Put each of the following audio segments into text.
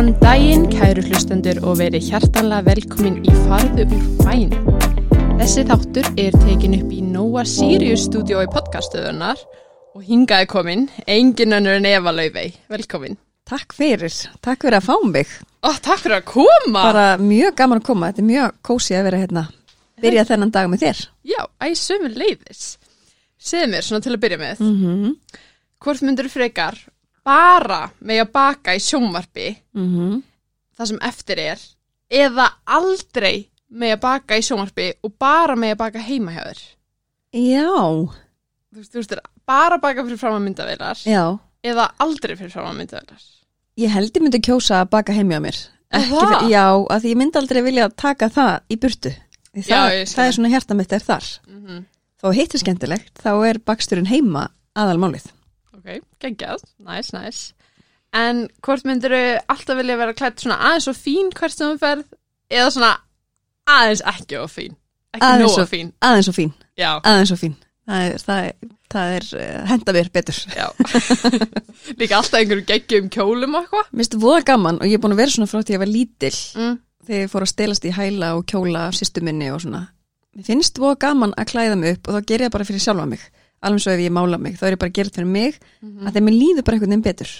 Góðan daginn, kæru hlustendur og verið hjartanlega velkomin í Farðu úr bæn. Þessi þáttur er tekin upp í Nóa Sirius stúdió í podcastöðunar og hingaði komin, engin önnur en Eva Laufey. Velkomin. Takk fyrir, takk fyrir að fá mig. Ó, takk fyrir að koma. Bara mjög gaman að koma, þetta er mjög kósi að vera hérna, byrja þennan dag með þér. Já, æ, sömur leiðis. Segð mér svona til að byrja með, Mm -hmm. hvort myndur frekar bara með að baka í sjónvarpi Mm það sem eftir er eða aldrei með að baka í sjónvarpi og bara með að baka heima hjá þér. Já, Þú veist, þú veist, bara baka fyrir fram að myndavélar já, eða aldrei fyrir fram að myndavélar. ég held ég myndi kjósa að baka heimja á mér. Fyrir- Já, að því ég myndi aldrei vilja taka það í burtu. Því Já, Það, er svona hjarta mitt er þar. Mm -hmm. Þó hitt er skemmtilegt, þá er baksturinn heima aðalmálið. Ok, geggjað, næs, næs. En hvort myndir þau alltaf vilja vera klætt svona aðeins og fín hvert sem þú ferð eða svona aðeins ekki og fín? Ekki Aðeins og fín. Aðeins og fín, Já, aðeins og fín. Það er, það er, það er uh, henda mér betur. já. Líka alltaf einhverjum geggjum kjólum og eitthvað. Mér finnst það voða gaman og ég er búin að vera svona frá því að ég var lítill Mm. þegar ég fór að stelast í hæla og kjóla af sýstu minni og svona. Mér finnst voða gaman að klæða mig upp og þá ger ég það bara fyrir sjálfa mig. Alveg svo ef ég mála mig, þá er ég bara að gera þetta fyrir mig Mm að þeim líður bara einhvern veginn betur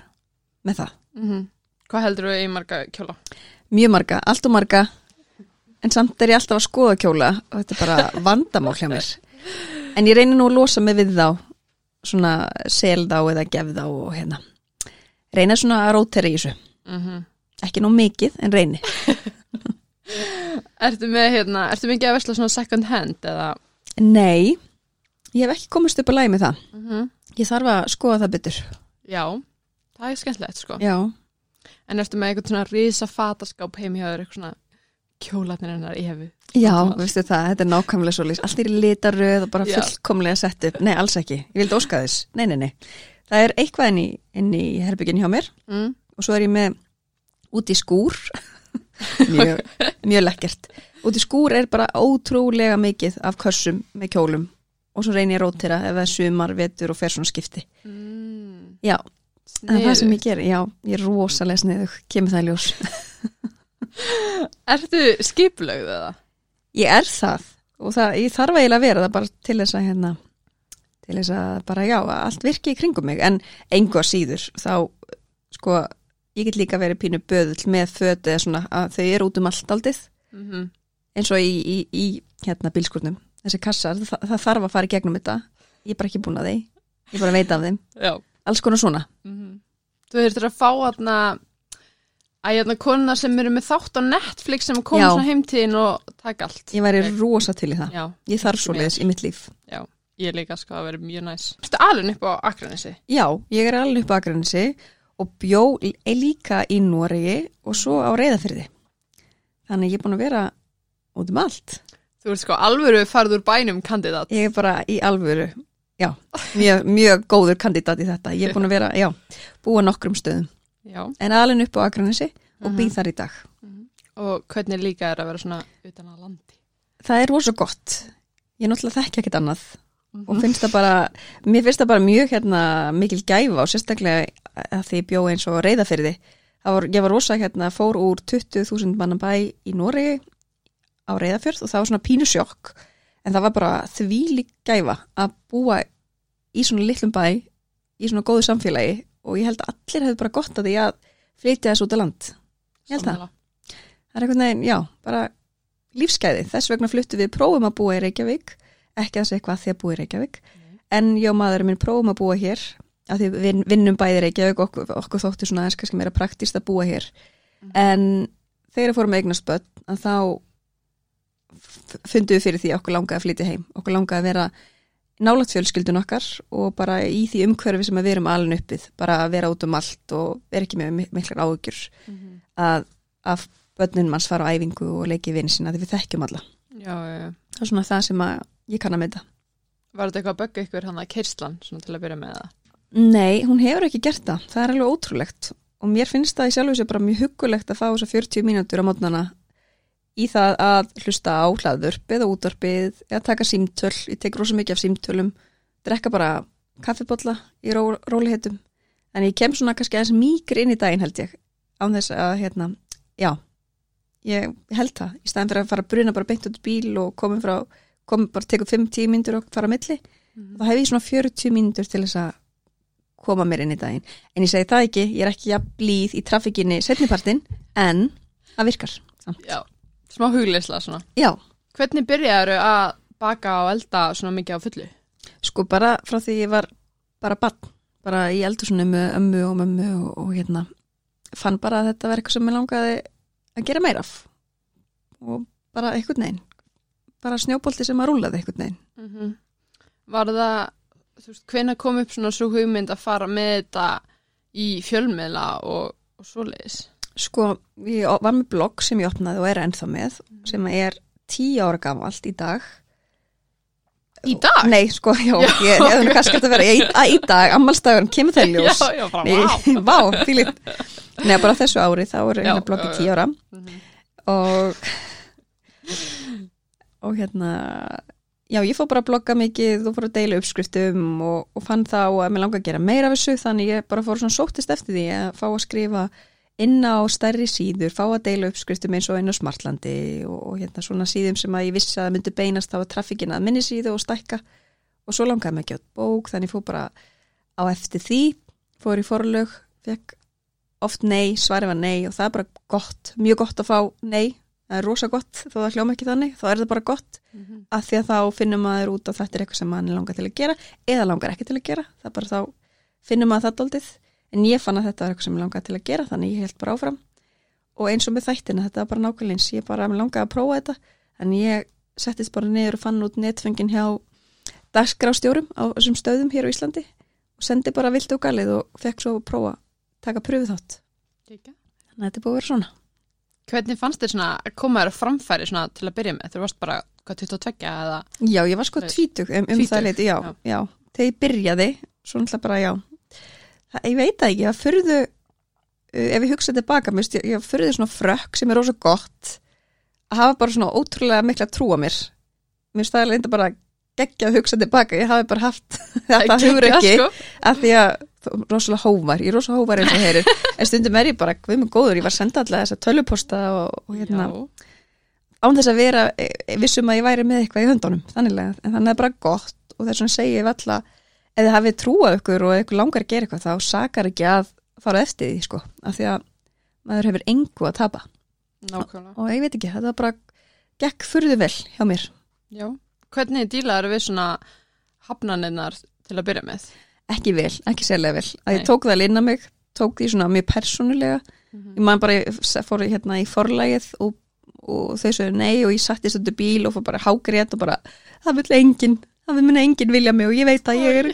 með það. -hmm. Hvað heldur þú í marga kjóla? Mjög marga, allt og marga en samt er ég alltaf að skoða kjóla og þetta er bara vandamál hjá mér. En ég reynir nú að losa mig við þá svona sel þá eða gef þá og hérna. Reyna svona að rótera í þessu. Mm -hmm. Ekki nú mikið en reyni. Ertu með hérna, ertu mikið að versla svona second hand eða? Nei, ég hef ekki komist upp að lægi með það. Mm -hmm. Ég þarf að skoða það betur. Já, það er skemmtilegt sko. Já. En ertu með eitthvað svona risa fataskáp heim hjá þér, eitthvað svona kjólatnir hennar í hefu? Já, veistu það, þetta er nákvæmlega svo lýs. Allt er litaröð og bara fullkomlega sett upp. Nei, alls ekki. Ég vildi óska þess. Nei, nei, nei. Það er eitthvað inn í, í herbyggin hjá mér Mm. og svo er ég með út í skúr. mjög, mjög lekkert. Út í skúr er bara ótrúlega mikið af kössum með kjólum og svo reynir ég að rótira ef það er sumar, vetur og fer svona skipti. Mm. Já, það er það sem ég ger. Já, ég er rosalega sniðug. Kemur það í ljós. Ertu skiplögð eða? Ég er það og það, ég þarf eiginlega að vera það bara til þess að hérna, til þess að bara já, að allt virki í kringum mig en engu að síður þá sko, ég get líka verið pínu böðull með fötu eða svona að þau eru út um allt aldið Mm -hmm. eins og í, í, í hérna bílskurnum þessi kassar, það, það þarf að fara í gegnum þetta ég er bara ekki búin að þeim ég er bara að veita af þeim, Já. alls konar svona Mm Þú þurftir að fá hérna að hérna konuna sem eru með þátt á Netflix sem koma svona heimtíðin og taka allt. ég væri rosa til í það Já, ég þarf svo leiðis í mitt líf já. Ég líka sko að vera mjög næs. Ertu alveg upp á Akranesi? Já, ég er alveg upp á Akranesi og bjó líka í Noregi og svo á Reyðafyrði. Þannig ég er búin að vera út um allt. Þú ert sko alvöru farð úr bænum kandidat. Ég er bara í alvöru, já, mjög, mjög góður kandidat í þetta. Ég er búin að vera, já, búa nokkrum stöðum. Já. En alveg upp á Akranesi og Mhm. býð þar í dag. Og hvernig líka er að vera svona utan að landi? Það er rosa gott. Ég náttúrulega þekki ekkert annað Mhm. og finnst það bara, mér finnst það bara mjög hérna mikil gæfa og sérstaklega að því ég bjó eins og reyðafyrði var, ég var rosa hérna, fór úr 20.000 manna bæ í Noregi á reyðafjörð og það var svona pínu sjokk. En það var bara þvílík gæfa að búa í svona litlum bæ í svona góðu samfélagi og ég held að allir hefur bara gott að því að flytja þessu út á land. Ég held það. Það er einhvern veginn, já, bara lífsgæði, þess vegna fluttu við prófum að búa í Reykjavík, ekki að segja hvað því að búa í Reykjavík, en ég og maðurinn minn prófum að búa hér, að því við vin- vinnum bæði Reykjavík, okkur, okkur þóttu svona aðeins kannski meira praktist að búa hér. Mhm. en þegar fórum eignast börn, að þá f- fundum við fyrir því að okkur langaði að flytja heim, okkur langaði að vera nálægt fjölskyldun okkar og bara í því umhverfi sem við erum alveg uppið, bara að vera út um allt og vera ekki með mi- miklar áhugjur Mhm. að, að börnun manns fara á æfingu og leiki vinn sína því við þekkjum alla. Já, já, já. Það er svona það sem ég kann að mynda. Var þetta eitthvað að bögga ykkur hann að keirslan svona til að byrja með það? Nei, hún hefur ekki gert það. Það er alveg ótrúlegt og mér finnst það í sjálfu sér bara mjög huggulegt að fá þess að 40 mínútur á mótnana í það að hlusta á hlaðvörp eða útvarpið eða taka símtöl, ég tek rosa mikið af símtölum drekka bara kaffibotla í ró, rólihetum en ég kem svona kannski aðeins mýkri inn í daginn held ég án þess að hérna, já ég held það, í staðin fyrir að fara að bruna bara beint út bíl og komum frá komum bara að teka 5-10 mínútur og fara á milli þá hef ég svona 40 mínútur til þess að koma mér inn í daginn. En ég segi það ekki, ég er ekki jafn blíð í trafikkinni setnipartin, en það virkar samt. Já, smá hugleisla svona. Já, Hvernig byrjaðu að baka og elda svona mikið á fullu? sko bara frá því ég var bara bann, bara í eldursunni með ömmu og mömmu og, og hérna fann bara að þetta var eitthvað sem ég langaði að gera meira af og bara einhvern veginn bara snjóbolti sem að rúlaði einhvern veginn Mm Var það, þú veist, hvenær kom upp svona svo hugmynd að fara með þetta í fjölmiðla og, og svoleiðis? Sko, ég var með blogg sem ég opnaði og er ennþá með sem er tíu ára gamalt í dag Í dag? Nei, sko, já, Já. ég hefði nú kannski átt að vera í, í dag, ammálstagurinn kemur í ljós Já, já, bara, Nei, vá. vá, fílít Nei, bara þessu ári, þá er Já, hérna bloggi tíu ára og og hérna já, ég fór bara að blogga mikið og fór að deila uppskriftum og, og fann þá að mér langa að gera meira af þessu þannig ég bara fór svona sóttist eftir því að fá að skrifa inn á stærri síður, fá að deila uppskriftum eins og inn á Smartlandi og, og hérna svona síðum sem að ég vissi að það myndi beinast á trafikina að minni síðu og stækka. Og svo langaði mig ekki átt bók þannig fór bara á eftir því fór í forlög, fekk oft nei, svarið var nei og það er bara gott, mjög gott að fá nei. Það er rosa gott, þó það hljóma ekki þannig þá er það bara gott Mhm. að því að þá finnum maður út að þetta er eitthvað sem mann langar til að gera eða langar ekki til að gera, það er bara þá finnum maður það doldið, en ég fann að þetta var eitthvað sem ég langar til að gera, þannig ég held bara áfram og eins og með þættina, þetta var bara nákvæmlega eins, ég bara langaði að prófa þetta en ég settist bara niður og fann út netfengin hjá dagskrástjórum á þessum stöðum hér á Íslandi og sendi bara vilt og galið og fekk svo að prófa taka pröfu þátt Gekja. þannig að þetta búið að vera svona Hvernig fannst þér svona að koma þér að framfæri svona til að byrja með? Þú varst bara, hvað, 22 eða? Já, ég var sko tvítug um, um það leiti, já, já. já. Þegar ég byrjaði, svo náttúrulega bara, já. Það, ég veit það ekki, ég fyrðu, uh, ef ég hugsa tilbaka, mér, ég, ég fyrðu svona frökk sem er rosa gott að hafa bara svona ótrúlega mikla trú á mér. Mér staðilega enda bara geggja að hugsa tilbaka, ég hafi bara haft þetta hugur ekki, sko. af því að rosalega hóvar, ég er rosa hóvar eins og heyrir, en stundum er ég bara, hvað með góður, ég var að senda alltaf þessa töluposta og, og hérna, Já. án þess að vera eh, vissum að ég væri með eitthvað í höndunum þannig en þannig er bara gott og þess vegna segi ég valla ef þið hafið trúað ykkur og ykkur langar að gera eitthvað þá sakar ekki að fara eftir því sko af því að maður hefur engu að tapa Nákvæmlega. og ég veit ekki, þetta bara gekk furðu vel hjá mér Já. Hvernig dílaður við svona hafnaninnar til að byrja með? ekki vel, ekki sérlega vel að Nei. ég tók það linna mig, tók því svona mjög persónulega Mhm. ég man bara, ég fór hérna í forlægið og, og þau sögðu nei og ég sattist undir bíl og fór bara hágrét og bara það vil enginn, það minna enginn vilja mig og ég veit að ég er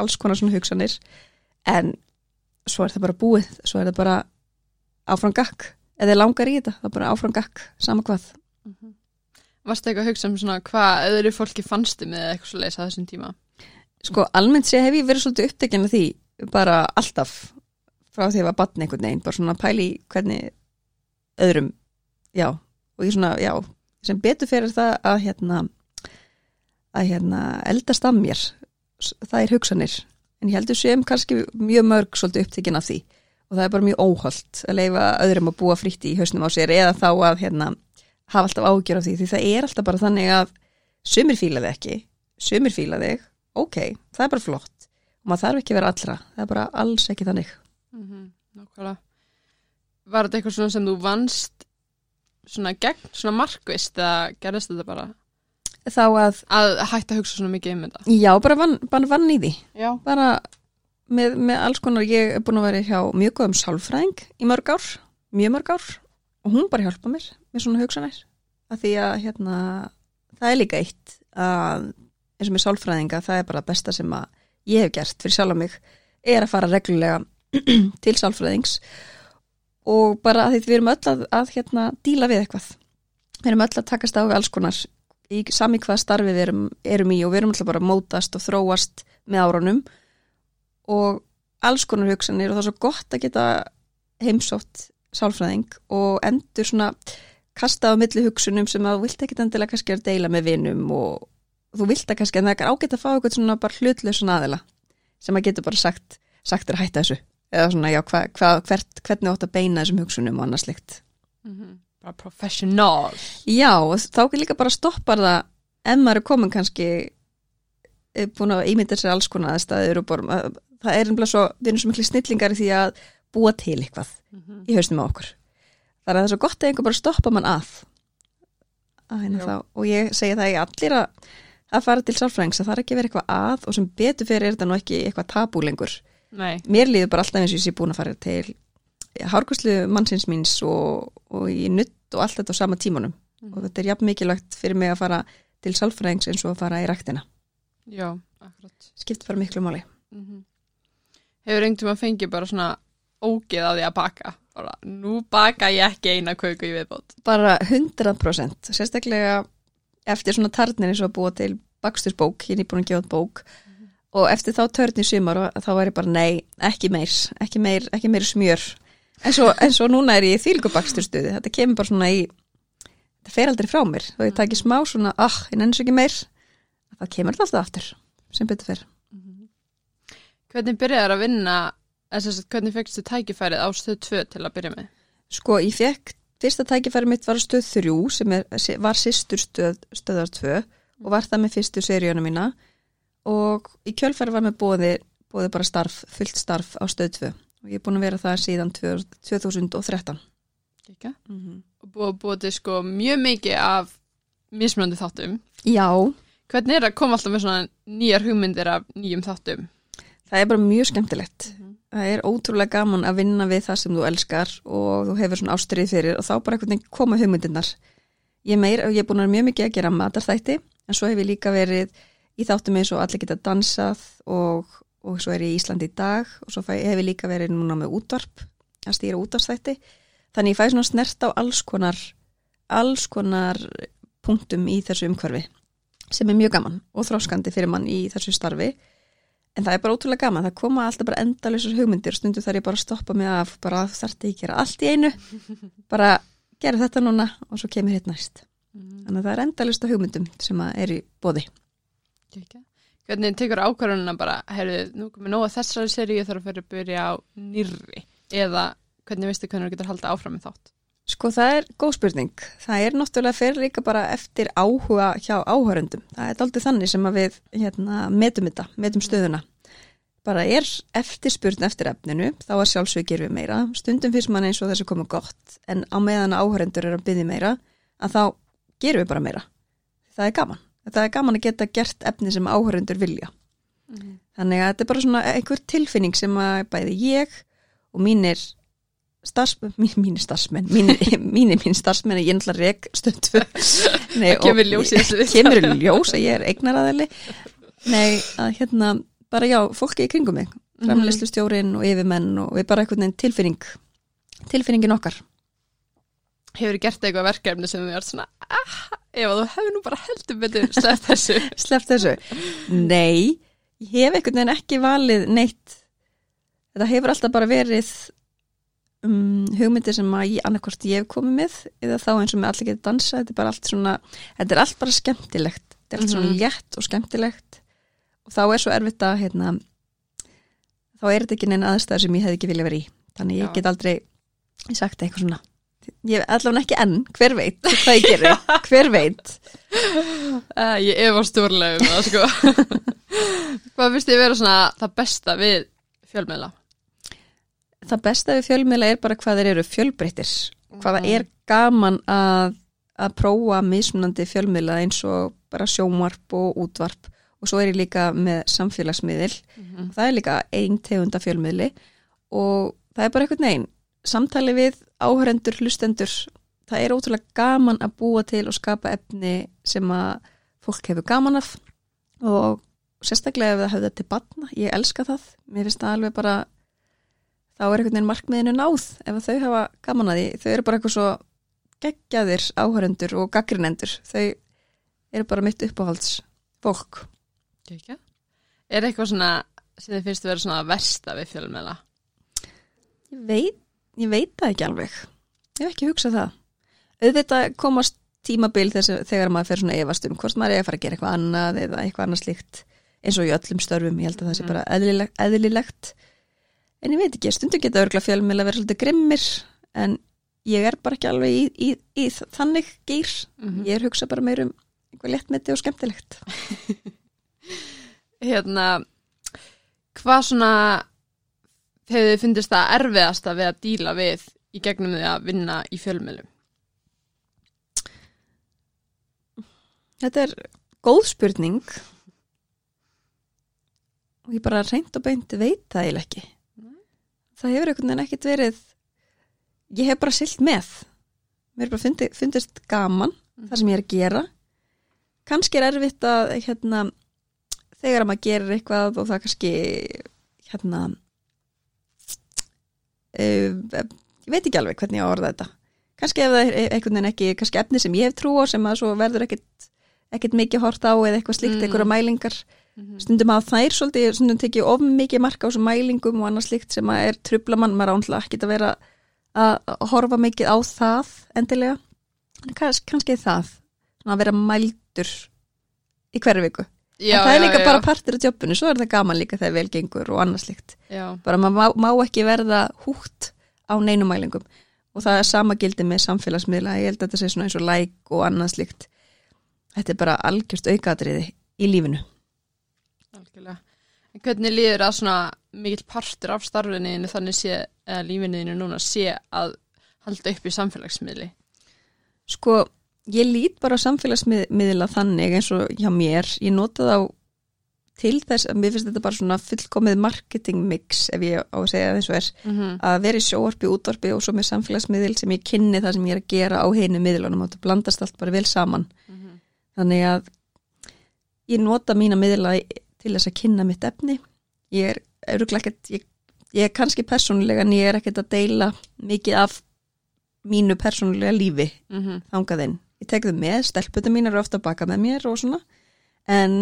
alls konar svona hugsanir. En svo er það bara búið, svo er það bara áfram gakk, eða langar í þetta það er bara áfram gakk, sama hvað. Mhm. Varstu eitthvað að hugsa um svona hvað öðru fólki fannstu með eitthvað svo leisa þessum tíma? sko almennt sé hef ég verið svolítið upptekinn af því bara alltaf frá því að ég var batn einhvern veginn, bara svona pæli hvernig öðrum já, og ég svona, já sem betur fyrir það að hérna að hérna eldast af mér. Það er hugsanir. En ég heldur sem kannski mjög mörg svolítið upptekinn af því. Og það er bara mjög óholt að leifa öðrum að búa frítt í hausnum á sér eða þá að hérna hafa alltaf ágjör af því. Því það er alltaf bara þannig að sumir fíla þig ekki, sumir fíla þig ok, það er bara flott. Og maður þarf ekki að vera allra, það er bara alls ekki þannig. Mm Nákvæmlega. Var þetta eitthvað svona sem þú vannst svona gegn, svona markvist eða gerðist þetta bara þá að, að hætta að hugsa svona mikið um þetta? já, bara vann, bara vann í því Já. bara með, með alls konar, ég er búin að vera hjá mjög góðum sálfræðing í mörg ár mjög mörg ár og hún bara hjálpa mér með svona hugsanir að því að hérna, það er líka eitt að eins og með sálfræðinga það er bara það besta sem að ég hef gert fyrir sjálf mig er að fara reglulega til sálfræðings og bara að því við erum öll að, að hérna, díla við eitthvað við erum öll að takast á alls konar í sami hvað starfi við erum, erum í og við erum alltaf bara mótast og þróast með árunum. Og alls konar hugsanir og það er svo gott að geta heimsótt sálfræðing og endur svona kasta á milli hugsunum sem að þú vilt ekki endilega kannski að deila með vinum og þú vilt að kannski en það er ágætt að fá eitthvað svona bara hlutlausun aðila sem að getur bara sagt, sagt að hætta þessu. Eða svona, já, hva, hva, hvert, hvernig átt að beina þessum hugsunum og annars slikt Mhm. Bara professional. Já, þá ekki líka bara stoppar það ef maður er komin kannski er búin að ímynda sér alls konar aðstæður og að- það er umlað svo, við erum svo miklu snillingar í því að búa til eitthvað Mhm. í hausnum á okkur. Það er að það svo gott að einhver bara stoppa mann að, hérna og ég segi það í allir að að fara til sálfræðings að það er ekki vera eitthvað að og sem betur fyrir er þetta nú ekki eitthvað tabú lengur. Nei. Mér líður bara alltaf eins og ég sé búin að fara til hárguslu mannsins míns og, og í nutt og allt þetta á sama tímanum og þetta er jafn mikilvægt fyrir mig að fara til sálfræðings eins og að fara í ræktina. Já, akkurat. Skipt bara miklu máli. Mm Hefur einhvern tíma fengið bara svona ógeð að því að baka? Bara, nú baka ég ekki eina köku í viðbót. Bara 100%, sérstaklega eftir svona tarnir eins og að búa til bakstursbók, ég er nýbúin að gefa bók og eftir þá törn í sumar þá var ég bara nei, ekki meir, ekki meir, ekki meir smjör. En svo, en svo núna er ég í þýlgu baksturstuði, þetta kemur bara svona í, þetta fer aldrei frá mér, þá ég taki smá svona, ah, ég nenni svo ekki meir, þá kemur alltaf aftur, sem betur fer. Hvernig byrjaði að vinna, sem sagt, hvernig fegstu tækifærið á stöð 2 til að byrja með? Sko, ég fekk, fyrsta tækifæri mitt var stöð 3 sem er, var sýstur stöð, stöðar 2 og var það með fyrstu seríuna mína. Og í kjölfæri var með bóði, bóði bara starf, fullt starf á stöð 2 og ég er búin að vera það síðan 2013. Ekki? Mm -hmm. Og búið búið til sko mjög mikið af mismunandi þáttum. Já, Hvernig er að koma alltaf með svona nýjar hugmyndir af nýjum þáttum? það er bara mjög skemmtilegt. Það er ótrúlega gaman að vinna við það sem þú elskar og þú hefur svona ástrið fyrir og þá bara einhvern veginn koma hugmyndirnar. Ég meir og ég er búin að vera mjög mikið að gera matarþætti en svo hef ég líka verið í þáttum eins og allir geta dansað og, og svo er ég í Íslandi í dag og svo hef ég líka verið núna með útvarp að stýra útvarpsþætti. Þannig ég fæ svona snert á alls konar, alls konar punktum í þessu umhverfi sem er mjög gaman og þróskandi fyrir mann í þessu starfi. En það er bara ótrúlega gaman, það koma alltaf bara endalausar hugmyndir og stundu þar ég bara stoppa mig af, bara þarf ekki að gera allt í einu, bara gera þetta núna og svo kemur hitt næst. Þannig að það er endalista hugmyndum sem er í bóði. Ekki? Hvernig tekur ákvarðunina bara, heyrðu, nú komið nóga þessari seri, ég þarf að fyrir að byrja á nýrri eða hvernig veistu hvernig þú getur haldið áfram með þátt? Sko það er góð spurning. Það er náttúrulega fyrir líka bara eftir áhuga hjá áhörundum. Það er aldrei þannig sem að við hérna, metum þetta, metum stöðuna. Bara er eftirspurn eftir efninu, þá að sjálfsög gerum við meira. Stundum finnst mann eins og þessu komið gott, en á meðan áhörendur er að byggja meira, að þá gerum við bara meira. Það er gaman. Það er gaman að geta gert efni sem áhörendur vilja. Þannig að þetta er bara svona einhver tilfinning sem að bæði ég og mínir starfsmenn, mín, mínir starfsmenn, mínir, mínir mín starfsmenn, ég er náttúrulega. Nei, Það kemur ljós í þessu. Kemur ljós að ég er eignaraðili. Nei, að hérna, bara já, fólki í kringum mig, Mhm. framleyslu stjórin og yfirmenn og við bara veginn tilfinning, tilfinningin okkar. Hefur gert eitthvað verkefni sem við erum svona, ah, ef þú hefur nú bara heldur betur sleppt þessu. Sleppt þessu? Nei, ég hef einhvern veginn ekki valið neitt. Þetta hefur alltaf bara verið um, hugmyndir sem að ég annarkvort ég hef komið með eða þá eins og með allir getið dansa. Þetta er bara allt svona, þetta er allt bara skemmtilegt. Þetta er allt svona Mhm. létt og skemmtilegt og þá er svo erfitt að, hérna, þá er þetta ekki neina aðstæður sem ég hefði ekki vilja verið í. Þannig ég Já. get aldrei sagt eitthvað svona. Ég allavega ekki enn, hver veit hvað ég gerir, hver veit. Uh, ég efar stórlega um það, sko. Hvað finnst þið vera svona það besta við fjölmiðla? það besta við fjölmiðla er bara hvað þeir eru fjölbreyttir hvað það er gaman að, að prófa mismunandi fjölmiðla eins og bara sjónvarp og útvarp og svo er ég líka með samfélagsmiðil Mhm. það er líka ein tegunda fjölmiðli og það er bara einhvern veginn samtali við áhörendur, hlustendur það er ótrúlega gaman að búa til og skapa efni sem að fólk hefur gaman af og sérstaklega ef það hefði til batna, ég elska það mér finnst það alveg bara þá er einhvern veginn markmiðinu náð ef þau hafa gaman að því, þau eru bara eitthvað svo geggjaðir áhörendur og gaggrinendur, þau eru bara mitt uppáhalds fólk Kekja. Er eitthvað svona sem þið finnst að vera svona versta við fjölmiðla? Ég veit, ég veit það ekki alveg. Ég hef ekki hugsað það. Auðvitað komast tímabil þess, þegar maður fer svona efast um hvort maður er að fara að gera eitthvað annað eða eitthvað annað slíkt eins og í öllum störfum. Ég held að það sé Mhm. bara eðlilegt. eðlilegt. en ég veit ekki, stundum geta örgla fjölmil að vera svolítið grimmir en ég er bara ekki alveg í, í, í þannig gýr Mhm. ég er hugsa bara meir um eitthvað léttmeti og skemmtilegt Hérna, hvað svona hefur þið fundist það erfiðasta við að díla við í gegnum því að vinna í fjölmiðlum? Þetta er góð spurning og ég bara reynd og beint veit það eiginlega ekki. Það hefur einhvern veginn ekkit verið, ég hef bara silt með. Mér er bara fundi, fundist gaman það sem ég er að gera. Kannski er erfitt að hérna, þegar að maður gerir eitthvað og það kannski hérna ég veit ekki alveg hvernig ég orða þetta. Kannski ef það er einhvern veginn ekki, kannski efni sem ég hef trú á sem að svo verður ekkit, ekkit mikið hort á eða eitthvað slíkt, Mm. mm. einhverja mælingar Mhm. stundum að þær svolítið, stundum tekið of mikið marka á þessum mælingum og annað slíkt sem að er trubla mann, maður ánlega ekki að vera að horfa mikið á það endilega, en kanns, kannski það, að vera mældur í hverju viku, Já, en það er já, líka já, bara partur af jobbinu, svo er það gaman líka þegar vel gengur og Já, bara maður má, má ekki verða hútt á neinu mælingum. Og það er sama gildi með samfélagsmiðla, ég held að þetta sé svona eins og like og annað slíkt. Þetta er bara algjörst aukaðriði í lífinu. Algjörlega. En hvernig líður að svona mikill partur af starfinniðinu þannig sé, eða lífinniðinu núna sé að halda upp í samfélagsmiðli? Sko, ég lít bara á samfélagsmiðla þannig eins og hjá mér, ég nota þá til þess að mér finnst þetta bara svona fullkomið marketing mix ef ég á að segja eins og er Mm -hmm. að vera í sjóarpi, útvarpi og svo með samfélagsmiðl sem ég kynni það sem ég er að gera á heinu miðlunum og þetta blandast allt bara vel saman þannig að ég nota mína miðla til þess að kynna mitt efni ég er ekkert ég, ég er kannski persónulega en ég er ekkert að deila mikið af mínu persónulega lífi Mm -hmm. þangað inn. Ég tek þau með, stelputum mín eru ofta að baka með mér og svona en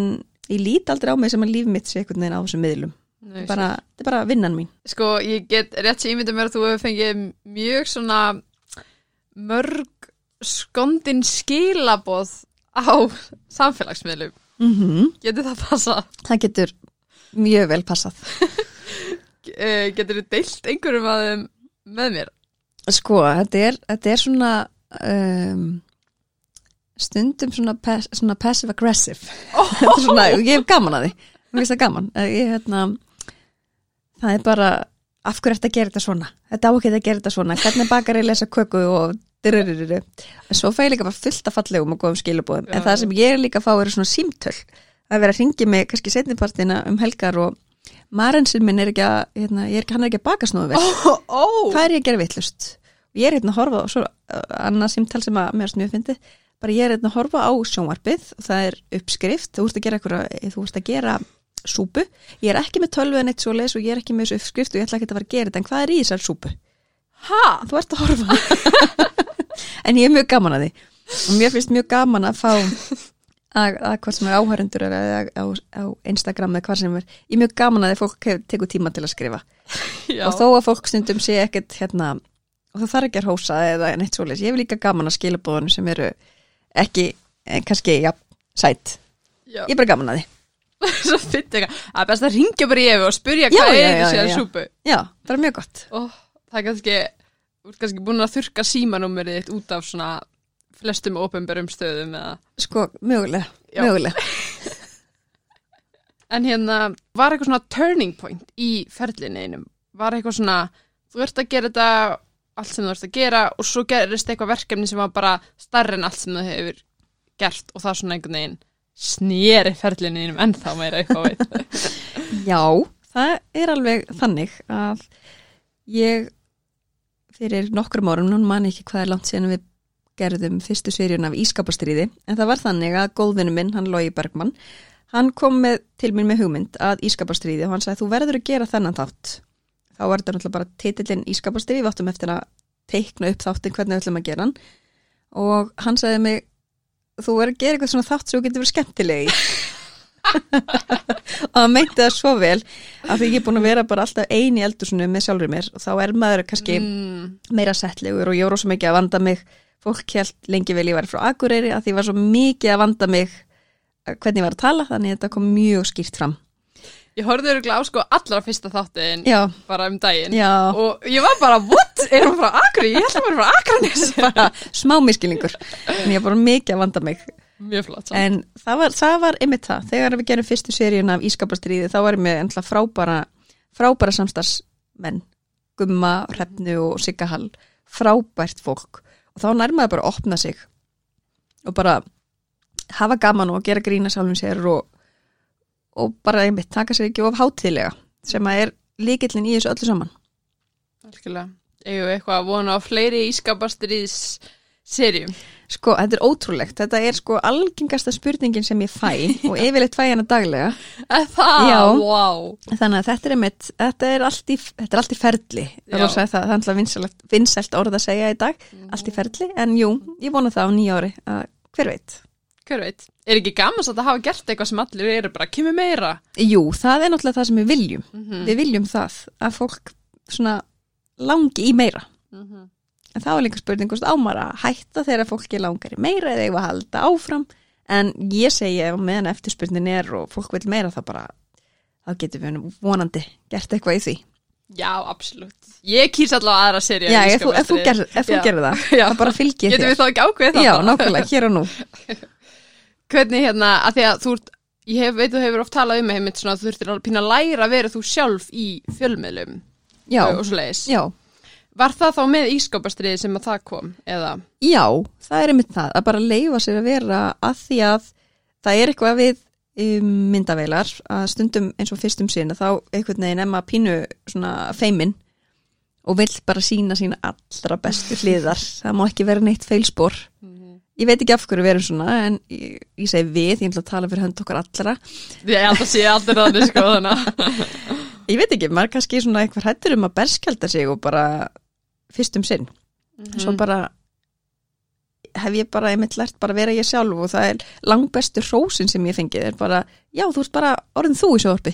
ég lít aldrei á mig sem að líf mitt sé einhvern veginn á þessum miðlum. Þetta er bara vinnan mín. Sko, ég get rétt sem ímyndum mér að þú hefur fengið mjög svona mörg skondin skilaboð á samfélagsmiðlum. Mm Getur það passað? Það getur mjög vel passað. Uh, getur þú deilt einhverjum að þeim með mér? Sko, þetta er, þetta er svona um, stundum svona, pass, svona passive aggressive. þetta er svona, ég hef gaman að því. Mér finnst það gaman. Eh, Ég, hérna, það er bara, af hverju að gera þetta svona? Þetta á ekki að gera þetta svona. Hvernig bakar ég lesa köku og dyruriru. En svo fæ ég líka bara fullt af fallegum og góðum skilubóðum. En það sem ég líka að fá eru svona símtöl. Það er verið að ringi mig kannski setnipartina um helgar og Marensinn minn er ekki að, hérna, ég er hann er ekki að baka snóðu vel Ó, ó. hvað er ég að gera vittlust ég er hérna að horfa á annað símtal sem að mér snjóð fyndi bara ég er hérna að horfa á sjónvarpið og það er uppskrift, þú ert að gera eitthvað, þú ert að gera súpu ég er ekki með tölvu en eitt svo leis og ég er ekki með þessu uppskrift og ég ætla ekki að fara að gera þetta en hvað er í þessar súpu? Ha? Þú ert að horfa en ég er mjög gaman að því og mér finnst mjög gaman að fá að, að hvað sem er áhærendur eða á, á Instagram eða hvað sem er ég er mjög gaman að því fólk tekur tíma til að skrifa Já. og þó að fólk stundum sé ekkert hérna, og það þarf ekki að hósa eða neitt svoleiðis, ég hef líka gaman að skilabóðunum sem eru ekki eh, kannski, já, sætt Já. ég er bara gaman að því Svo fyndi eitthvað. Er best að ringja bara í efi og spyrja Já, hvað já, er þessi að súpu. já, það er mjög gott Ó, það er kannski, þú ert kannski búin að þurka símanúmerið þitt út af svona flestum ofinberum stöðum eða. sko, mögulega, mögulega En hérna, var eitthvað svona turning point í ferlinni einum? Var eitthvað svona, þú ert að gera þetta allt sem þú ert að gera og svo gerist eitthvað verkefni sem var bara starri en allt sem þú hefur gert og það svona einhvern veginn snýri ferlinni einum ennþá meira eitthvað veit. já, það er alveg þannig að ég fyrir nokkrum árum, nú man ekki hvað er langt síðan við gerðum fyrstu seríun af Ískapastriði, en það var þannig að góðvinnu minn, hann Lógi Bergmann hann kom með, til mér með hugmynd að Ískapastriði og hann sagði þú verður að gera þennan þátt þá var þetta náttúrulega bara titillin Ískapastriði, við áttum eftir að teikna upp þáttin hvernig við ætlum að gera hann. Og hann sagði mig þú verður að gera eitthvað svona þátt sem þú getur verið skemmtileg í. Og hann meinti það svo vel af því ég er búin að vera bara alltaf ein í eldursunum með sjálfur mér og þá er maður kannski Mm, meira settlegur og ég voru svo mikið að vanda mig. Fólk held lengi vel ég var frá Akureyri að því ég var svo mikið að vanda mig eh, hvernig ég var að tala þannig að þetta kom mjög skýrt fram Ég horfði örgulega á sko allra fyrsta þáttin Já, bara um daginn. Já, og ég var bara, what? Er hún frá Akri? Ég held að hún var frá Akranes bara smá miskilningur en ég er bara mikið að vanda mig. Mjög flott samt. en það var, það var einmitt það. Þegar við gerum fyrstu seríun af Ískapastriði þá varum við ennlega frábæra frábæra samstagsmenn Gumma, Hrefnu og Sigga Hall. Frábært fólk. Og þá nærmaði bara að opna sig. Og bara hafa gaman og gera grína sjálfum sér og, og bara einmitt taka sér ekki of hátíðlega sem að er líkillin í þessu öllu saman Algjörlega. Eigum við eitthvað að vona á fleiri ískapastriðs serjum. Sko, þetta er ótrúlegt. Þetta er sko algengasta spurningin sem ég fæ og yfirleitt fæ hana daglega. Það? Já. Wow. Þannig að þetta er einmitt, þetta er allt í, þetta er allt í ferli. Já. Það, það, það er alltaf vinsælt, vinsælt orð að segja í dag, allt í ferli. En jú, ég vona það á nýja ári að hver veit. Hver veit? Er ekki gaman satt að hafa gert eitthvað sem allir eru bara, kemur meira? Jú, það er náttúrulega það sem við viljum. Mm Við viljum það að fólk svona langi í meira. -hmm. En þá er líka spurning hvort ámar að hætta þegar fólki langar í meira eða eitthvað að halda áfram. En ég segi ef meðan eftirspurnin er og fólk vil meira það bara, þá getum við vonandi gert eitthvað í því. Já, absolutt. Ég kýrs allavega aðra serið. Já, ef þú, þú, gerir það, Já. það bara fylgir þér. við þá ekki ákveðið það? Já, nákvæmlega, hér og nú. Hvernig hérna, að því að þú ert, ég hef, veit þú hefur oft talað um mig, einmitt svona, að þú þurftir að pína að læra að vera þú sjálf í fjölmiðlum. Já, og svo leiðis. já, Var það þá með ískapastriði sem að það kom, eða? já, það er einmitt það, að bara leifa sér að vera að því að það er eitthvað við um, myndaveilar að stundum eins og fyrstum sinna þá einhvern veginn emma pínu svona feimin og vill bara sína sína allra bestu hliðar. Það má ekki vera neitt feilspor ég veit ekki af hverju við erum svona en ég, ég segi við, ég ætla að tala fyrir hönd okkar allra. Ég held að sé allir þannig, sko, ég veit ekki, maður er kannski svona eitthvað hættur um að berskjálta sig og bara fyrstum sinn. Svo bara hef ég bara einmitt lært bara að vera ég sjálf og það er langbestu hrósin sem ég fengið er bara, já þú ert bara orðin þú í sjóðorpi,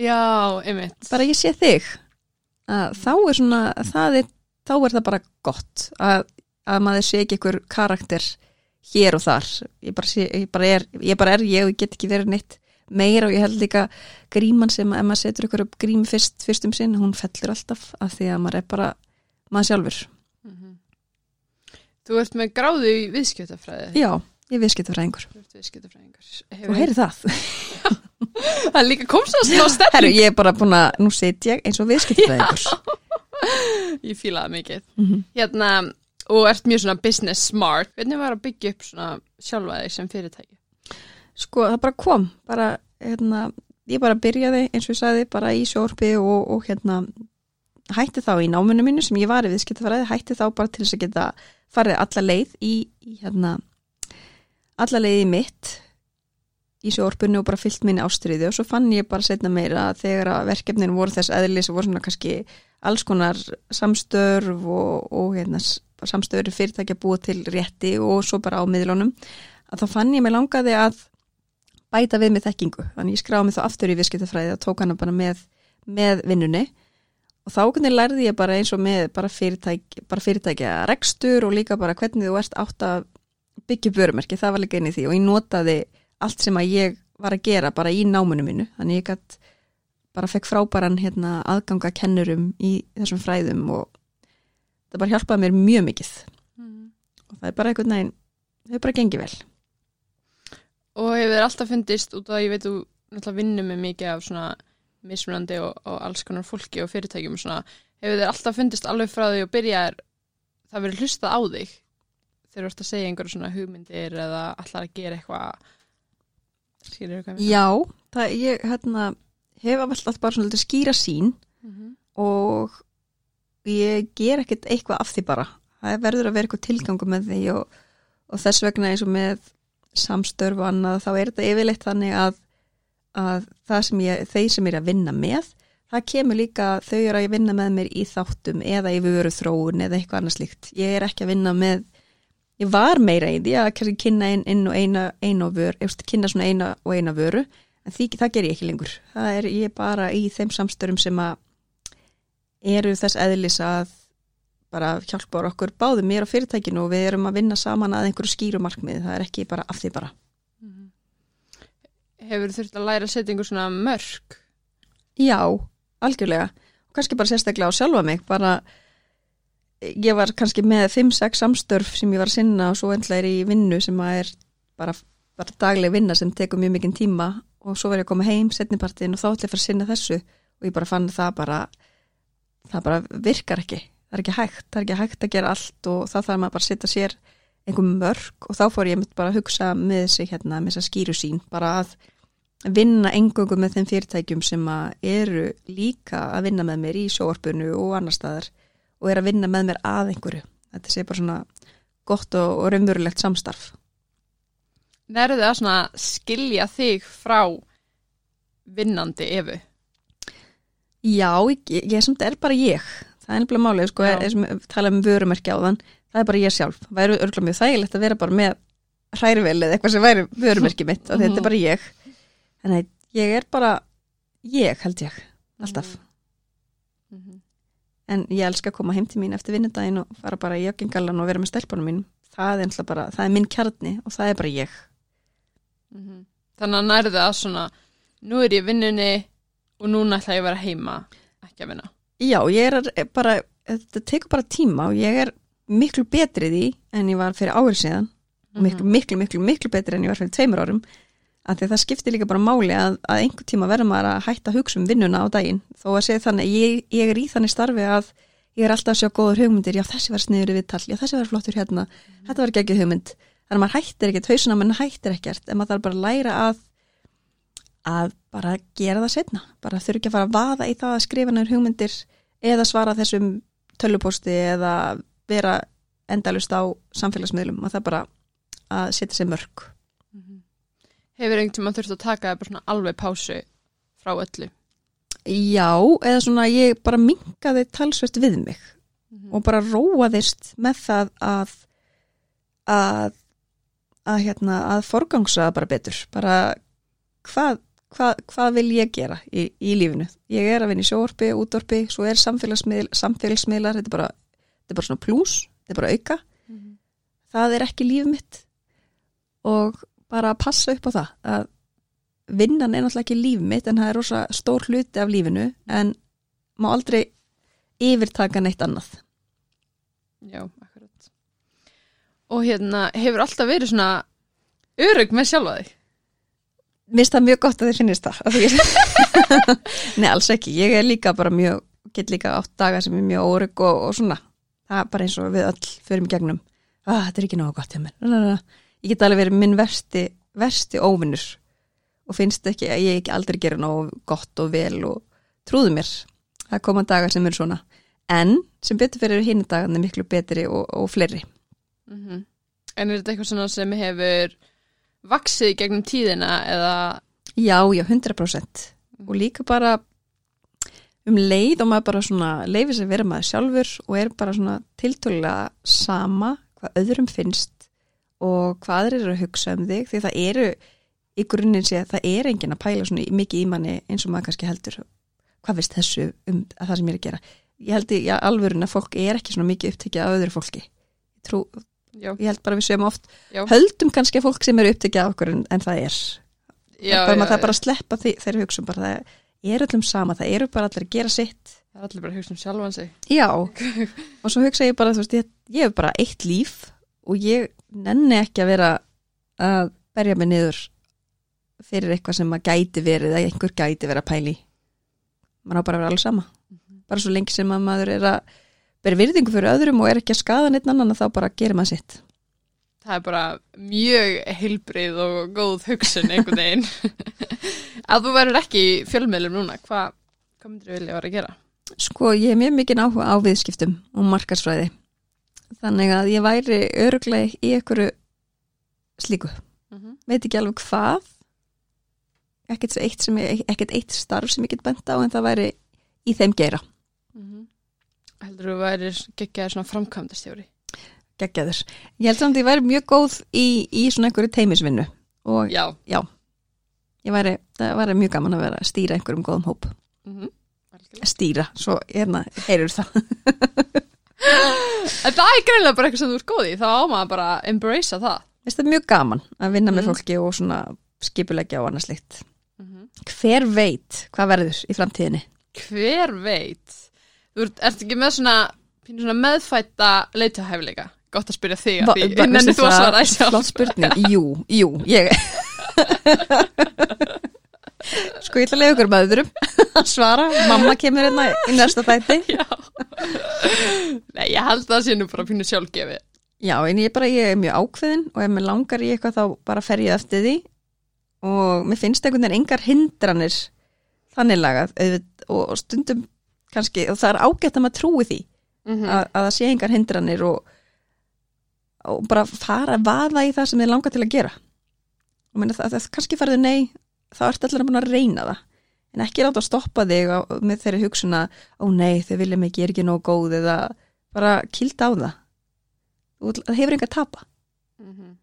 Já, einmitt. bara ég sé þig. Að þá er svona það er, þá er það bara gott að, að maður sé ekki einhver karakter hér og þar ég bara, sé, ég bara, er, ég bara er ég og ég get ekki verið neitt meira og ég held líka gríman sem ef maður setur upp grím fyrst, fyrst um sinn, hún fellur alltaf af því að maður er bara maður sjálfur Mhm. Þú ert með gráðu í viðskjötafræði. já, ég einhver Þú heyri það Það líka komst að smá stefn. Herru, ég er bara búin að, nú sit ég eins og viðskiptfræðingur. Ég fílaði mikið. Mm -hmm. Hérna, og ert mjög svona business smart. Hvernig var að byggja upp svona sjálfa þig sem fyrirtæki? Sko, það bara kom, bara, hérna, ég bara byrjaði, eins og ég sagði, bara í sjórpi og, og hérna, hætti þá í náminu mínu sem ég var í viðskiptfræði, hætti þá bara til þess að geta farið alla leið í, í hérna, alla leið í mitt í sjórpunni og bara fyllt minni ástriði og svo fann ég bara setna meira þegar að verkefnin voru þess eðlis og voru svona kannski alls konar samstörf og, og hérna, s- samstörf fyrirtæki að búa til rétti og svo bara á miðlunum að þá fann ég mig langaði að bæta við með þekkingu. Þannig ég skráði mig þá aftur í viðskiptafræði og tók hana bara með, með vinnunni. Og þá hvernig lærði ég bara eins og með bara fyrirtæki, bara fyrirtækja rekstur og líka bara hvernig þú ert átt að byggja börumerki, það var líka inn í því. Og ég notaði allt sem að ég var að gera bara í náminu mínu, þannig ég gætt bara fekk frábæran hérna, aðganga kennurum í þessum fræðum og það bara hjálpaði mér mjög mikið. Og það er bara einhvern veginn það er bara gengið vel. Og hefur þér alltaf fundist út af að ég veit þú náttúrulega vinnum með mikið af svona mismunandi og, og alls konar fólki og fyrirtækjum og svona, hefur þér alltaf fundist alveg frá því og byrjar það verið hlustað á þig þegar þú ert að segja einhverju svona hugmyndir eða allar að gera eitthvað? Skilur þú hvað ég meina? Já, það ég hérna, hef alltaf bara svona skýra sín Mhm. og ég ger ekkert eitthvað af því bara. Það verður að vera eitthvað tilgangu með því og, og þess vegna eins og með samstörf og annað þá er þetta yfirleitt þannig að, að sem ég, þeir sem er að vinna með það kemur líka þau eru að vinna með mér í þáttum eða í vöru þróun eða eitthvað annað slíkt. Ég er ekki að vinna með ég var meira í því að kynna inn, inn og eina, eina og vöru, eftir, kynna svona eina og eina vöru en því, það ger ég ekki lengur. Það er ég bara í þeim samstörum sem að eru þess eðlis að bara hjálpa okkur báðum mér og fyrirtækinu og við erum að vinna saman að einhverju skýru markmið, það er ekki bara af því bara. Mhm. Hefur þurft að læra að setja einhver svona mörg Já, algjörlega. Og kannski bara sérstaklega á sjálfa mig bara ég var kannski með 5-6 samstörf sem ég var að sinna og svo endla er í vinnu sem að er bara, bara dagleg vinna sem tekur mjög mikinn tíma. Og svo var ég að koma heim setnipartin og þá ætla ég að fara að sinna þessu. Og ég bara fann það bara það bara virkar ekki. Það er ekki hægt, það er ekki hægt að gera allt og þá þarf maður bara að setja sér einhver mörg og þá fór ég bara að hugsa með sig hérna, með þessa skýru sín bara að vinna engöngu með þeim fyrirtækjum sem að eru líka að vinna með mér í sjóarpunu og annar staðar og er að vinna með mér að einhverju. Þetta sé bara svona gott og, og raunverulegt samstarf. Nærðu það svona skilja þig frá vinnandi efu? Já, ég, ég, ég samt er bara ég. Það er nefnilega málið, sko, er, er, tala um vörumerki á þann, það er bara ég sjálf. Það væri örgulega mjög þægilegt að vera bara með hrærivel eða eitthvað sem væri vörumerki mitt og þetta Mhm. er bara ég. Þannig að ég er bara ég held ég, alltaf. Mm -hmm. en ég elska að koma heim til mín eftir vinnudaginn og fara bara í joggingallan og vera með stelpunum mín það er bara, það er minn kjarni og það er bara ég. Mhm. Þannig að nærðu það svona nú er ég vinnunni og núna ætla ég að vera heima ekki að vinna. Já, ég er að- bara, þetta tekur bara tíma og ég er miklu betri í en ég var fyrir árið síðan. Og miklu, miklu, miklu, miklu betri en ég var fyrir tveimur árum. Af því að það skiptir líka bara máli að, að einhver tíma verður maður að hætta að hugsa um vinnuna á daginn. Þó að segja þannig, ég, ég er í þannig starfi að ég er alltaf að sjá góður hugmyndir. Já þessi var sniður í viðtal, já þessi var flottur hérna. Þetta var ekki hugmynd, þannig að maður hættir ekkert hausuna mann hættir ekkert, en maður þarf bara að læra að að bara gera það setna, bara þurfi ekki að fara að vaða í það að skrifa nefnir hugmyndir eða svara þessum tölvuposti eða vera endalust á samfélagsmiðlum, maður þarf bara að setja sér mörg Hefur einhvern tíma þurft að taka það alveg pásu frá öllu? Já, eða svona ég bara minkaði talsvert við mig Mhm. og bara róaðist með það að að að hérna að forgangsa bara betur. Bara hvað hva, hvað vil ég gera í, í lífinu? Ég er að vinna í sjóorpi, útorpi svo er samfélagsmiðl, samfélagsmiðlar þetta er bara, þetta er bara svona plús þetta er bara auka, Mhm. það er ekki líf mitt og bara að passa upp á það að vinnan er náttúrulega ekki líf mitt en það er rosa stór hluti af lífinu en má aldrei yfirtaka neitt annað. Já, akkurat. Og hérna, hefur alltaf verið svona örug með sjálfa þig Mér finnst það mjög gott að þið finnist það Nei, alls ekki. Ég er líka bara mjög, get líka átt daga sem er mjög órygg og, og svona. Það er bara eins og við öll förum í gegnum. Ah, þetta er ekki nógu gott hjá mér. Ég get alveg verið minn versti versti óvinnur og finnst ekki að ég aldrei gera nógu gott og vel og trúðu mér. Það koma dagar sem eru svona. En sem betur fyrir hinn dagarnir miklu betri og, og fleiri. Mm En er þetta eitthvað svona sem hefur vaksið gegnum tíðina eða? Já, já, 100% og líka bara um leið og maður bara svona leifir sér vera maður sjálfur og er bara svona tiltölulega sama hvað öðrum finnst og hvað þeir eru að hugsa um þig því það eru í grunninn sé að það er enginn að pæla svona mikið í manni eins og maður kannski heldur. Hvað veist þessu um að það sem ég er að gera? Ég held í ja, alvörun að fólk er ekki svona mikið upptekið af öðru fólki. Trú, Já, ég held bara við séum oft Já. höldum kannski fólk sem eru upptekið af okkur en, en það er. Já, bara já, maður það já. bara að sleppa því, þeirri hugsun bara það er öllum sama, það eru bara allir að gera sitt. Það er allir bara að hugsa um sjálfan sig. Já, og svo hugsa ég bara þú veist, ég, ég hef bara eitt líf og ég nenni ekki að vera að berja mig niður fyrir eitthvað sem að gæti verið eða einhver gæti verið að pæli maður á bara að vera alveg sama. Bara svo lengi sem að maður er að bera virðingu fyrir öðrum og er ekki að skaða neitt annan þá bara gerir maður sitt Það er bara mjög heilbrið og góð hugsun einhvern veginn Að þú verður ekki í fjölmiðlum núna Hvað hva myndir þú vilja vera að gera? Sko, ég hef mjög mikið áhuga á viðskiptum og markarsfræði. Þannig að ég væri öruglega í einhverju slíku. Mm -hmm. Veit ekki alveg hvað. Ekkert, eitt, sem ég, ekkert eitt starf sem ég get bent á en það væri í þeim geira. Heldur þú værir geggjaður svona framkvæmdastjóri? Geggjaður. Ég held samt að ég væri mjög góð í, í svona einhverju teimisvinnu og Já ég væri, það væri mjög gaman að vera að stýra einhverjum góðum hóp. mm -hmm. Stýra, svo hérna, heyrur það. En það er greinlega bara eitthvað sem þú ert góð í þá á maður bara að embracea það það er mjög gaman að vinna með Mm. fólki og svona skipulegja og annað slikt. mm -hmm. hver veit hvað verður í framtíðinni Hver veit? Þú ert, ert ekki með svona, svona meðfætta leitahæfileika? Gott að spyrja þig að því, veistu þú að það? svara þessu. flott spurning, jú, jú ég sko ég ætla að leiða ykkur með öðrum að svara, mamma kemur hérna í næsta þætti. Nei, ég held að það sé nú bara pínu sjálfgefi. já, en ég bara, ég er mjög ákveðin og ef mér langar í eitthvað þá bara fer ég eftir því og mér finnst einhvern veginn engar hindranir þannig lagað og stundum kannski, og það er ágætt að maður trúi því Mm að, að það sé engar hindranir og, og bara fara að vaða í það sem þið langar til að gera. Og meina það, það kannski farðu nei þá ertu allir að að reyna það. En ekki láta að stoppa þig á, með þeirri hugsuna ó nei þau vilja mig, ég er ekki nóg góð eða bara kýlda á það. Vill- það hefur enga að tapa. -hmm.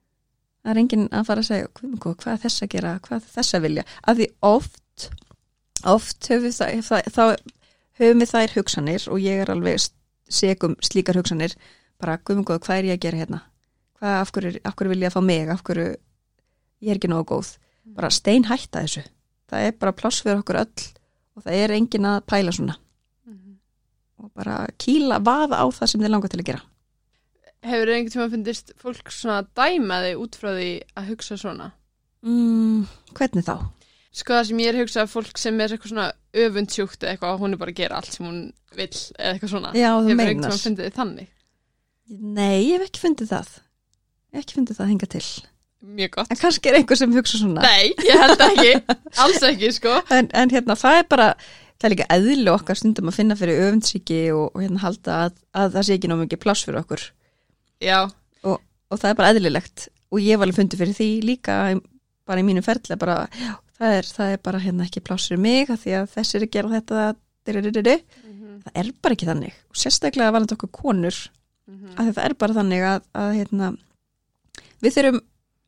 það er enginn að fara að segja "Guð minn góður, hvað er þess að gera, hvað er þess að vilja? Að því oft oft við, það, það, þá, höfum við þær hugsanir og ég er alveg segum slíkar hugsanir bara guðum góð, hvað er ég að gera hérna? Hvað, af hverju, af hverju vil ég að fá mig? Af hverju, ég er ekki nógu góð. Bara stein hætta þessu. Það er bara pláss fyrir okkur öll og það er enginn að pæla svona. Og bara kýla, vaða á það sem þið langar til að gera. Hefur einhvern tíma fundist fólk svona dæma þig út frá því að hugsa svona? mm, hvernig þá? Sko það sem ég er að hugsa að fólk sem er eitthvað svona öfundsjúkt eða eitthvað, hún er bara að gera allt sem hún vill eða eitthvað svona. Já, þú Hefur einhvern tíma fundið þið þannig? Nei, ég hef ekki fundið það ekki fundið það hinga til Mjög gott. en kannski er einhver sem hugsa svona Nei, ég held ekki. Alls ekki, sko. en, en hérna það er bara það er líka eðli okkar stundum að finna fyrir öfundsíki og, og hérna halda að, að það sé ekki nóg mikið pláss fyrir okkur Já, og, og það er bara eðlilegt og ég var alveg fundið fyrir því líka bara í mínu ferli bara, það er, það er bara hérna ekki pláss fyrir mig af því að þessir er að gera þetta dyririririr. það er bara ekki þannig. Og sérstaklega varandi okkur konur af því að það er bara þannig að, að hérna, við þurfum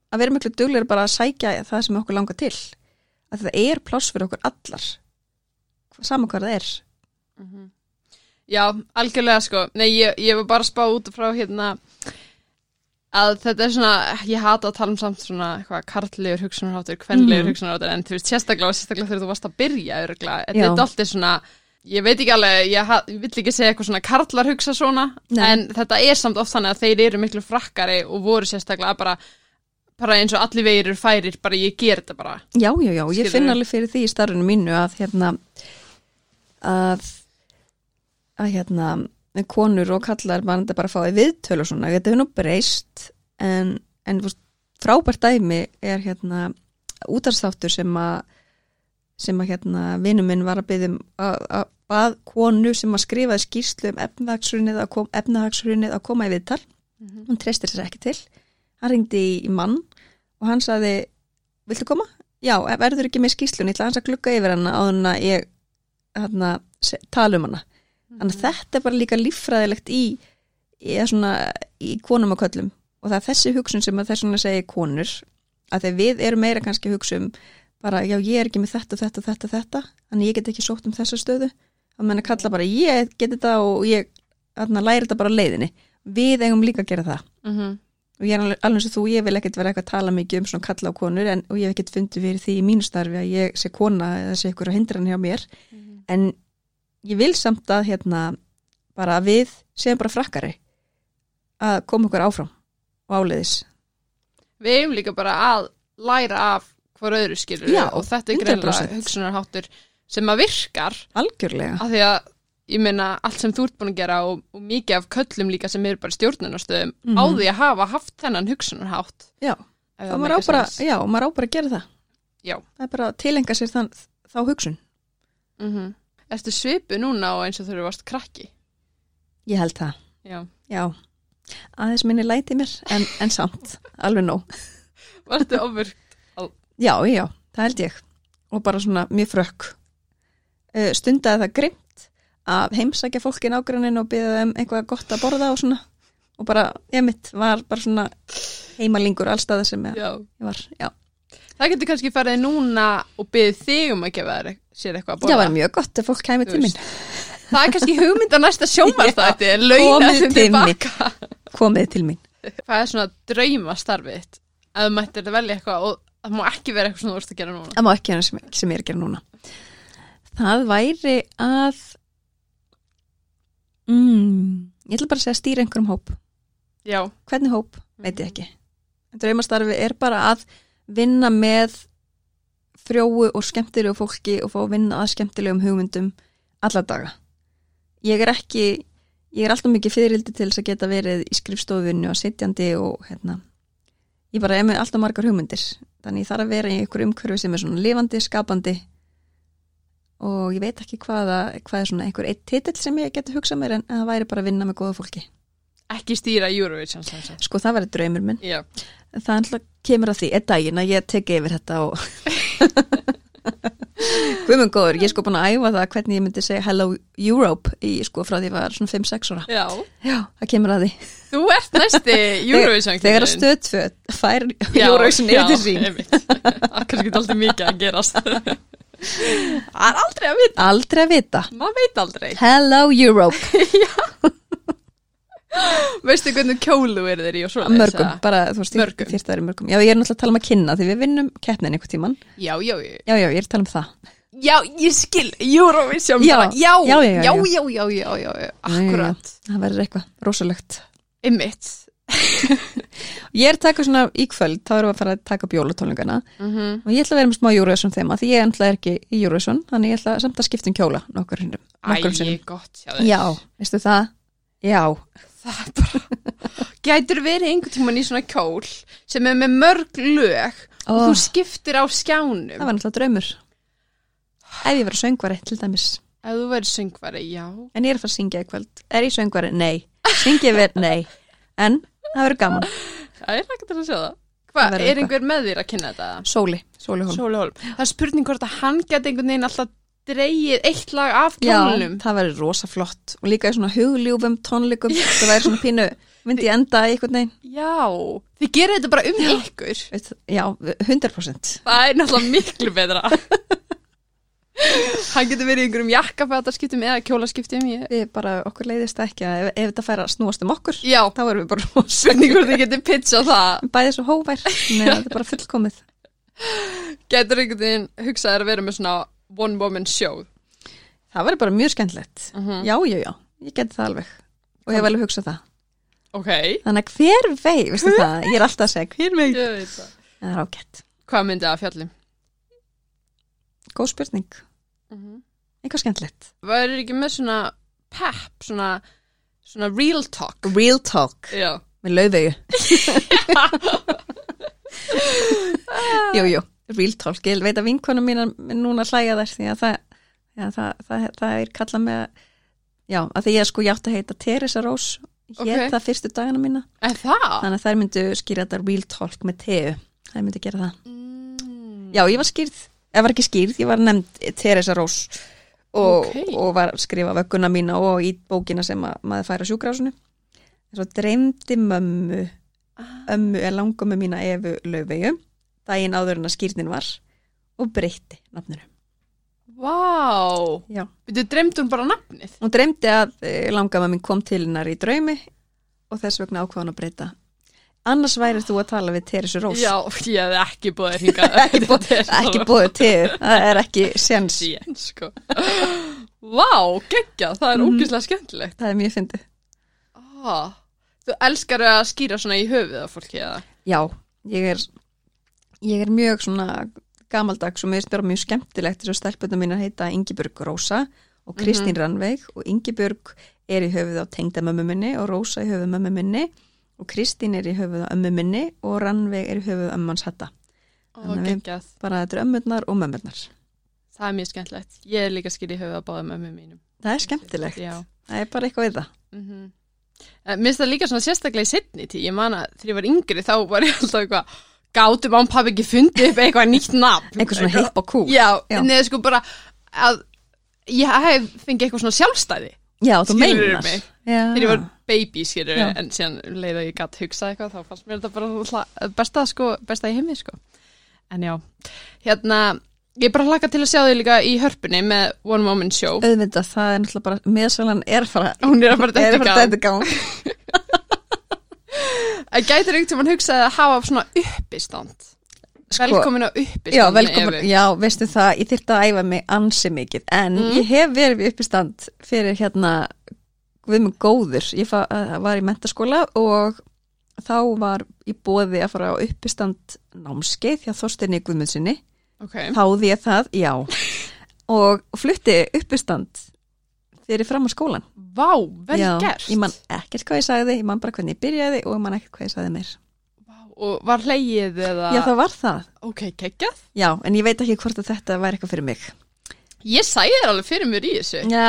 að vera miklu duglegur bara að sækja það sem okkur langar til. Að það er pláss fyrir okkur allar saman hvað það er. Já, algjörlega sko. Nei, ég, ég var bara að spá út frá hérna að þetta er svona, ég hata að tala um samt svona eitthvað karllegur hugsunarháttur, kvenlegur Mhm. hugsunarháttur, en þú veist sérstaklega, sérstaklega þegar þú varst að byrja öruglega, þetta er alltaf svona, ég veit ekki alveg, ég, ég vill ekki segja eitthvað svona karlar hugsa svona, Nei. en þetta er samt oft þannig að þeir eru miklu frakkari og voru sérstaklega bara, bara eins og allir vegir eru færir, bara ég ger þetta bara. Já, já, já, ég Skilurðu? finn alveg fyrir því í starfinu mínu að hérna að að hérna konur og kallar bara, bara að fá í viðtölu og svona, þetta hefur nú breyst en, en frábært dæmi er hérna útarstáttur sem að sem að hérna vinnu minn var að byggja um að að bað konu sem að skrifaði skýrslu um efnahagsrunnið að, kom, að koma í viðtal. Hún treystir sér ekki til. Hann ringdi í, í mann og hann saði viltu koma? Já, verður ekki með skýslun, ég ætla hans að glugga yfir hana á þannig að ég se- tala um hana þannig að þetta er bara líka líffræðilegt í, í, svona, í konum og köllum og það er þessi hugsun sem að þess vegna segja konur að þegar við erum meira kannski að hugsa um bara já ég er ekki með þetta, þetta, þetta, þetta þannig ég get ekki sótt um þessa stöðu. Að kalla bara ég get þetta og ég læri þetta bara leiðinni. Við eigum líka að gera það. Mm -hmm. og ég er alveg eins og þú, ég vil ekkert vera eitthvað að tala mikið um svona kalla á konur en, og ég hef ekkert fundið fyrir því í mínu starfi að ég sé kona eða sé ykkur að hindra hann hjá mér. En ég vil samt að hérna bara að við séum bara frakkari að koma okkur áfram og áleiðis. Við eigum líka bara að læra af hver öðru skilur Já, og þetta er greinlega 100%. hugsunarháttur sem að virkar. Algjörlega. Af því að ég meina allt sem þú ert búin að gera og, og mikið af köllum líka sem eru bara í stjórnunarstöðum Mhm. á því að hafa haft þennan hugsunarhátt. Já, og maður bara, já, og maður á bara að gera það. Já. það er bara að tilenga sér þann, þá hugsun. Mm Ertu svipu núna og eins og þú varst krakki? Ég held það, Já, já. Aðeins minni læti mér en, en samt, alveg nóg. Varstu ofur Já, já, það held ég. Og bara svona mjög frökk. Uh, stundaði það grimt að heimsækja fólki í nágrunnin og byggja þeim eitthvað gott að borða og svona. Og bara, ég mitt, var bara svona heimalingur allstaða sem ég, ég var, já. Það getur kannski farið núna og byggðið þig um að gefa þér sér eitthvað að Já, borða var mjög gott ef fólk kæmi til mín. Það er kannski hugmynd að næsta sjómarstætti komið sem til mín. tilbaka komið til mín. Hvað er svona draumastarfið þitt? Ef þú mættir að velja eitthvað og það má ekki vera eitthvað svona þú ert að gera núna. Það má ekki hérna sem, sem ég er að gera núna. Það væri að mm, ég ætla bara að segja stýra einhverjum hóp. Já, hvernig hóp, veit ég ekki. En draumastarfi er bara að vinna með frjóu og skemmtilegu fólki og fá að vinna að skemmtilegum hugmyndum alla daga. Ég er ekki ég er alltaf mikið fyririldi til þess að geta verið í skrifstofunni og sitjandi og hérna ég bara er með alltaf margar hugmyndir. Þannig ég þarf að vera í einhver umhverfi sem er svona lifandi, skapandi og ég veit ekki hvaða hvað er svona einhver eitt titill sem ég geti hugsað mér en það væri bara að vinna með góða fólki ekki stýra Eurovision sko það væri draumur minn. Já, það alltaf kemur að því. Einn daginn að ég teki yfir þetta og Guðmund góður, ég er sko búin að æfa það hvernig ég myndi segja Hello Europe í sko frá því ég var svona 5-6 ára. Já. Já, það kemur að því. Þú ert næsti Eurovision Þegar að stöðföð fær Eurovision yfir sín. er kannski alltaf mikið að gerast. Það er aldrei að vita. Aldrei að vita. Maður veit aldrei. Hello Europe veistu hvernig kjólu er þeir í og svona Mörgum, bara þú veist, Mörgum. ég þyrst að vera mörgum. Já, ég er náttúrulega að tala um að kynna því við vinnum keppnin einhvern tíman já, já, já, Já, já, ég er að tala um það. Já, ég skil Eurovision Já, bara, já, já, já, já, já, já. já, já, já, akkurat. Það verður eitthvað rosalegt. Einmitt. Ég er að taka svona í kvöld, þá erum við að fara að taka upp jólatónleikana. Mm og ég ætla að vera með smá Eurovision þema því ég ætla ekki í Eurovision þannig ég ætla samt að skipta um kjóla nokkur nokkur æ, gott þér. Já, veistu það? Já, það er bara gætur verið einhvern tímann í svona kjól sem er með mörg lög og Ó. þú skiptir á skjánum. Það var náttúrulega draumur. Ef ég verið söngvari til dæmis. Ef þú verður söngvari, já. En ég er að fara að syngja í kvöld. Er ég söngvari? Nei. Syngja við? Nei. En það verður gaman. Það er ekkert að sjá það. Hvað, er einhver með þér að kynna þetta? Sóli, Sóli Hólm. Sóli Hólm, það er spurning hvort að hann geti einhvern veginn alltaf dreigið eitt lag af Já, tónlunum það verður rosa flott og líka í svona hugljúfum tónleikum. Það væri svona pínu, myndi ég enda í einhvern veginn. Já, þið gerir þetta bara um ykkur. Veist, Já, 100% það er náttúrulega miklu betra. Hann getur verið í einhverjum jakkafætaskiptum eða kjólaskiptum ég... Við bara, okkur leiðist það ekki ef, ef þetta fær að snúast um okkur já, þá erum við bara rosa spurning hvort þið getur pitchað það? Bæðið svo hóvær Nei, þetta er bara fullkomið. Getur einhvern veginn hugsaðir one woman show. Það verður bara mjög skemmtilegt. Mhm. Já, já, já, ég geti það alveg. Og ég hef alveg hugsað það. Ok, Þannig að hver vei, veistu það, ég er alltaf að segja hver vei? Það. Það er ágætt, hvað myndi að fjallum? góð spurning. Eitthvað skemmtilegt. Væri ekki með svona pep, svona svona real talk? Real talk. Já, með laufeyju. Jú, jú, real talk Ég veit að vinkonum mín núna hlæja þess því að það, já, það, það, það er kallað með Já, að því ég sko ég átti að heita Teresa Rós Ég Ok. það fyrstu dagana mína en? Þannig að þær myndu skýra þetta real talk með teu Þær myndu gera það Mm. Já, ég var skýrð, ég var ekki skýrð, ég var nefnd Teresa Rós og, Ok. og var skrifa vögguna mína og í bókina sem að, maður fær á sjúkrásinu. Svo dreymdi mömmu, Ah. ömmu er langömmu mína Efu Laufeyju, daginn áður en að skýrnin var og breytti nafninu. Vá, Já. Þú dreymd hún bara nafnið? Hún dreymdi að e, langamma mín kom til hennar í draumi og þess vegna ákvað hún að breyta. Annars værið þú að tala við Teresa Rós. Já, ég hefði ekki búið hingað ekki, bó, ekki bóðið til, það er ekki séns. Sén, sko Vá, geggja, það er Mhm. ógeðslega skemmtilegt Það er mjög fyndið. ah, Þú elskar að skýra svona í höfuð af fólki eða? Já, ég er ég er mjög svona gamaldags og mér bara mjög skemmtilegt þess að stelpunum mín heita Ingibjörg Rósa og Kristín Rannveig og Ingibjörg er í höfuð á tengdamömmu minni og Rósa í höfuð mömmu minni og Kristín er í höfuð á ömmu minni og Rannveig er í höfuð ömmans hatta. Ó, Þannig að bara þetta er ömmurnar og mömmurnar. Það er mjög skemmtilegt. Ég er líka skýr í höfuð að báða mömmu mínum. Það er skemmtilegt, Já. Það er bara eitthvað við það. Mm Mér finnst það líka svona sérstaklega í setni tí Ég man að þegar ég var yngri þá var ég alltaf eitthvað Gátum án pabbi ekki fundið upp eitthvað nýtt nafn. Eitthvað svona hipp og cool Já, Já. neða sko bara að ég hef fengið eitthvað svona sjálfstæði. Já, þú meinar. þegar ég var baby skilur Já. en síðan leið að ég gætt hugsað eitthvað þá fannst mér þetta bara besta sko, besta í heimi sko. En já, hérna ég bara hlaka til að sjá þig líka í hörpunni með One Moment Show. Auðvitað, það er náttúrulega bara meðsalan er að fara hún er að fara þetta gang gang gætir einhvern tímann hugsaði að hafa svona uppistand. Sko- Velkomin á uppistand Já, velkomin, já, veistu það, ég þyrfti að æfa mig ansi mikið, en Mm. ég hef verið við uppistand fyrir hérna við mig góður, ég uh, var í mentaskóla og þá var í bóði að fara á uppistand námskeið hjá Þorstinni Guðmundsinni Ok, þáði ég það, já. Og flutti uppistand fyrir fram á skólan vá, vel já, gert. Ég man ekkert hvað ég sagði, ég man bara hvernig ég byrjaði og ég man ekkert hvað ég sagði meir. Vá, Og var hleyið eða? Já, það var það, Ok, kekjað já, en ég veit ekki hvort að þetta væri eitthvað fyrir mig. Ég sæði þér alveg fyrir mér í þessu. Já,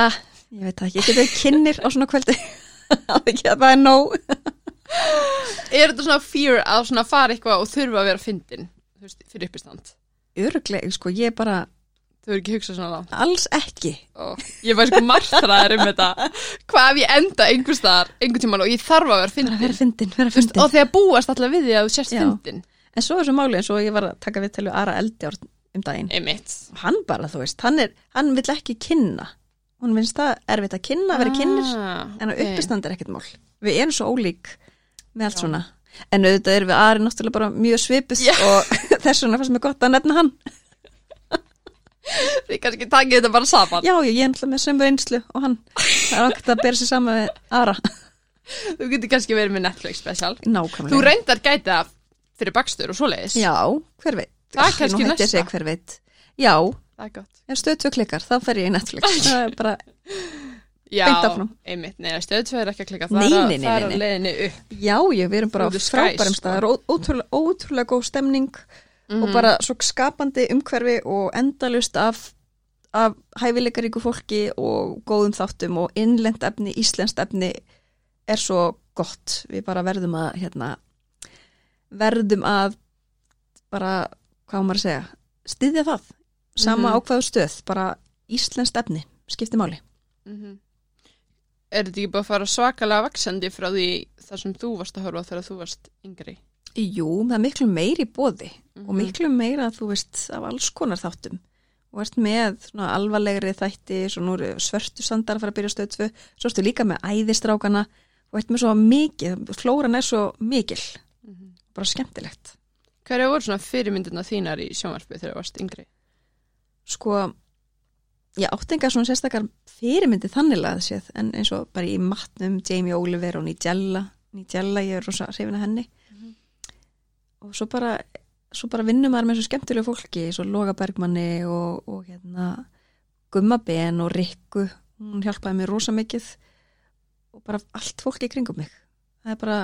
ég veit ekki, ég geti kynir á svona kvöldi? Það er er nóg. Er þetta svona fear að svona fara eitthvað og þurfa að vera fyndin fyrir uppistand? Öruglega, sko, ég bara Þú verður ekki hugsað svona langt? Alls ekki. Ó, Ég var sko martraðar um þetta. Hvað ef ég enda einhver staðar einhver tíman og ég þarf að vera fyndin? Vera fyndin, vera fyndin. Og þegar búast alltaf við því að þú sérst Já. fyndin? En svo er svo máli eins og ég var að taka við til Ara Eldjárn um daginn. Einmitt. Hann bara, þú veist, hann, er, hann vill ekki kynna. Hún finnst það erfitt að kynna, vera kynnir ah, En að ok. uppistand er ekkert mál. Við erum svo ólík með allt Já. svona. En auðvitað erum við Ari náttúrulega bara mjög svipuð Já. og þess vegna fannst mér gott að nefna hann Þið kannski takið þetta bara saman. Já, ég er náttúrulega með sömu einslu og hann. Er okkur að bera sér saman með Ara Þú getur kannski verið með Netflix special. Nákvæmlega. Þú reyndar gæti það fyrir bakstur og svoleiðis. Já, hver veit? Það er kannski nú næsta. hver veit. Já, ef stöð tvö klikkar, þá fer ég í Netflix. Það er bara, Já, einmitt, nei, stöðtvö er ekki að klika Nei, Það er að- leiðinni upp. Já, ég, við erum bara frábærum sko. stað Það ó- ótrúlega, ótrúlega góð stemning Mhm. og bara svo skapandi umhverfi og endalust af, af hæfileikaríku fólki og góðum þáttum og innlend efni, íslenskt efni er svo gott við bara verðum að hérna, verðum að bara, hvað maður að segja styðja það, sama Mhm. ákvaðu stöð bara íslenskt efni skipti máli. Mhm. Er þetta ekki bara að fara svakalega vaksandi frá því þar sem þú varst að horfa þegar þú varst yngri? Jú, það er miklu meiri bóði og Mhm. miklu meira, þú veist, af alls konar þáttum og ert með svona alvarlegri þætti, svo nú eru svörtu sandar að fara að byrja stöð 2, svo ertu líka með æðistrákana og ert með svo mikið, flóran er svo mikil, Mhm. bara skemmtilegt. Hverja voru svona fyrirmyndina þínar í sjónvarpi þegar þú varst yngri? Sko, ég átti enga svona sérstakar fyrirmyndi þannig að séð, en eins og bara í matnum, Jamie Oliver og Nigella, Nigella, ég er rosa hrifin að henni. Og svo bara, svo bara vinnum maður með svo skemmtilegu fólki, svo Loga Bergmanni og, og hérna Gumma Ben og Rikku, hún hjálpaði mér rosa mikið og bara allt fólki í kringum mig. Það er bara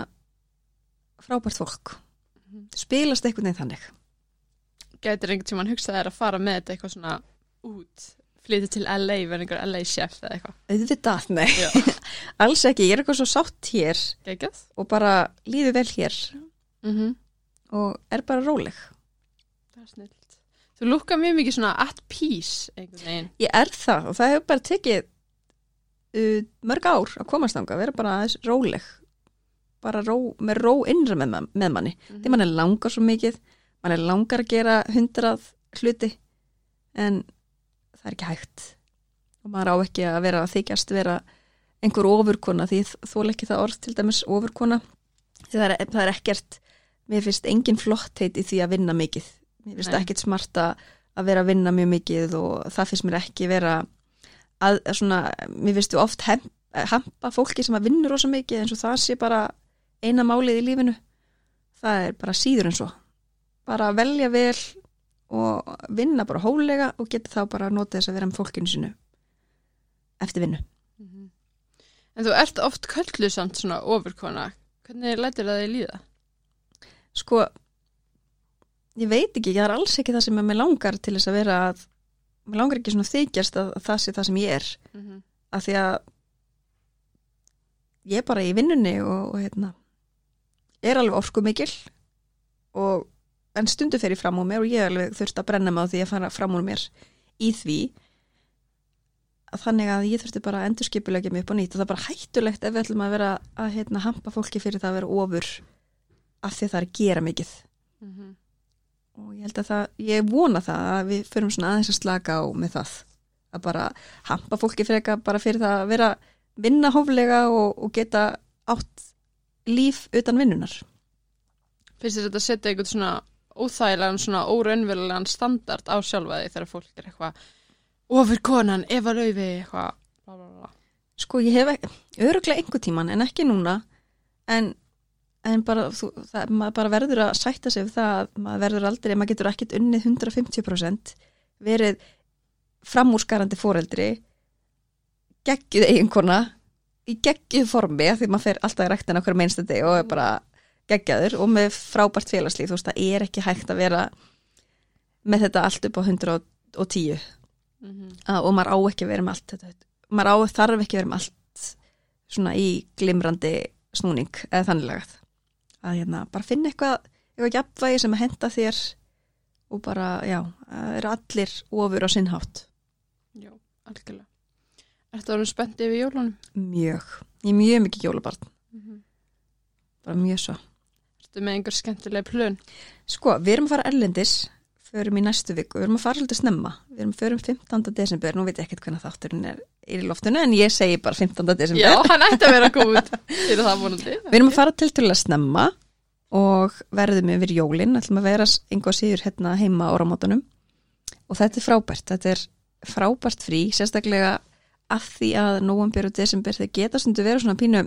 frábært fólk. Mhm. Spilast einhvern veginn þannig. Gætir einhvern tímann hugsað þér að fara með þetta eitthvað svona út, flytja til LA, verða einhver LA chef eða eitthvað? Auðvitað, nei, alls ekki, ég er eitthvað svo sátt hér Gægjað? og bara lífi vel hér Mm og er bara róleg. Það er snilt. Þú lúkka mjög mikið svona at peace. Ég er það og það hefur bara tekið uh, mörg ár að komast þangað, vera bara aðeins róleg, bara ró, með ró innra með, með manni. Mhm. Því mann er langar svo mikið, mann er langar að gera hundrað hluti en það er ekki hægt og maður á ekki að vera að þykjast vera einhver ofurkona því þól ekki það orð til dæmis ofurkona því það er, það er ekkert mér finnst engin flottheit í því að vinna mikið mér finnst Nei. ekkert smart að vera að vinna mjög mikið og það finnst mér ekki vera að, að svona, mér finnst þú oft hemp, hampa fólki sem að vinnur rosa mikið eins og það sé bara eina málið í lífinu það er bara síður en svo bara velja vel og vinna bara hólega og geta þá bara að nota þess að vera með fólkinu sinu eftir vinnu. Mhm. En þú ert oft kölluð samt svona ofurkona. Hvernig lætir það þig líða? Sko, ég veit ekki, það er alls ekki það sem mér langar til þess að vera að, mér langar ekki svona þykjast að, að það sé það sem ég er, Mm -hmm. af því að ég er bara í vinnunni og, og hérna, er alveg orku mikil og en stundu fer ég fram úr mér og ég er alveg þurft að brenna mig á því að fara fram úr mér í því að þannig að ég þurfti bara að endurskipulegja mig upp á nýtt og það er bara hættulegt ef við ætlum að vera að hérna, hampa fólki fyrir það að vera ofur af því það er að gera mikið. Mhm. og ég held að það, ég vona það að við förum svona aðeins að slaka á með það. Að bara hampa fólki freka bara fyrir það að vera vinna hóflega og, og geta átt líf utan vinnunar Finnst þetta að setja einhvern svona óþægilegan svona óraunverulegan standard á sjálfa því þegar fólk er eitthvað ofur konan, Eva Laufi eitthvað Sko ég hef ekki, öruglega einhver tíman en ekki núna. En, en bara, þú, það, maður bara verður að sætta sig við það að maður verður aldrei, maður getur ekkit unnið 150% verið framúrskarandi foreldri geggjuð eiginkona í geggjuð formi því maður fer alltaf í ræktina okkur meinstandi og er bara geggjaður og með frábært félagslíf. Þú veist það er ekki hægt að vera með þetta allt upp á 110 mm -hmm. að, og maður á ekki að vera með allt þetta. Maður á þarf ekki að vera með allt svona í glimrandi snúning eða þannig lagað að hérna bara finna eitthvað eitthvað jafnvægi sem að henda þér og bara, já, eru allir ofur á sinnhátt Já, algjörlega Ertu orðin spennt yfir jólunum? mjög, ég er mjög mikið jólabarn Mm -hmm. bara mjög svo Ertu með einhver skemmtileg plön? sko, við erum að fara erlendis förum í næstu viku, við erum að fara svolítið snemma. Við erum förum 15. desember, nú veit ég ekkert hvernig þátturinn er í loftinu en ég segi bara 15. desember. Já, hann ætti að vera góð Við erum að fara til til að snemma og verðum yfir jólin, ætlum að vera einhvað síður hérna heima á áramótunum. Og þetta er frábært, þetta er frábært frí, sérstaklega að því að nóvambjör og desember þeir geta stundu vera svona pínu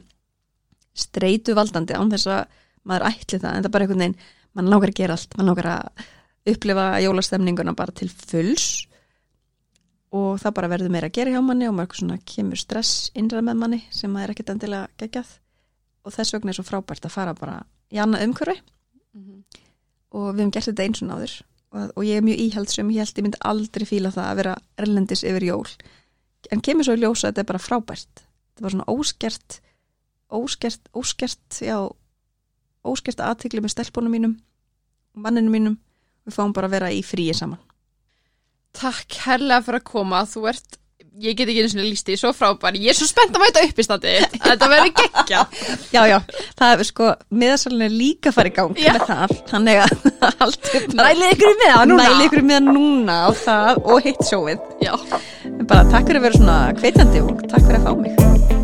streitu valdandi án þess að maður ætli það, en það er bara einhvern veginn mann langar að gera allt, mann langar að upplifa jólastemninguna bara til fulls og það bara verður meira að gera hjá manni og maður svona kemur stress innræð með manni sem maður er ekkert endilega geggjað. Og þess vegna er svo frábært að fara bara í annað umhverfi. Mm -hmm. og við hefum gert þetta eins og náður. Og, og ég er mjög íhaldsum, ég held ég myndi aldrei fíla það að vera erlendis yfir jól. En kemur svo í ljósa að þetta er bara frábært. Þetta bara svona óskert óskert, óskert já, óskert aðtikli með stelpunum mínum manninu mínum við fáum bara að vera í fríi saman. Takk herlega fyrir að koma. Þú ert, ég get ekki einu svona líst í Svo frábær, ég er svo spennt að mæta upp í standi Þetta verður geggja já, já, það er sko miðasalinn er líka í gang með það. Þannig að Mælið ykkur með það núna. Mæli ykkur með það núna á það og hitt sjóið. Já, bara takk fyrir að vera svona hvetjandi og takk fyrir að fá mig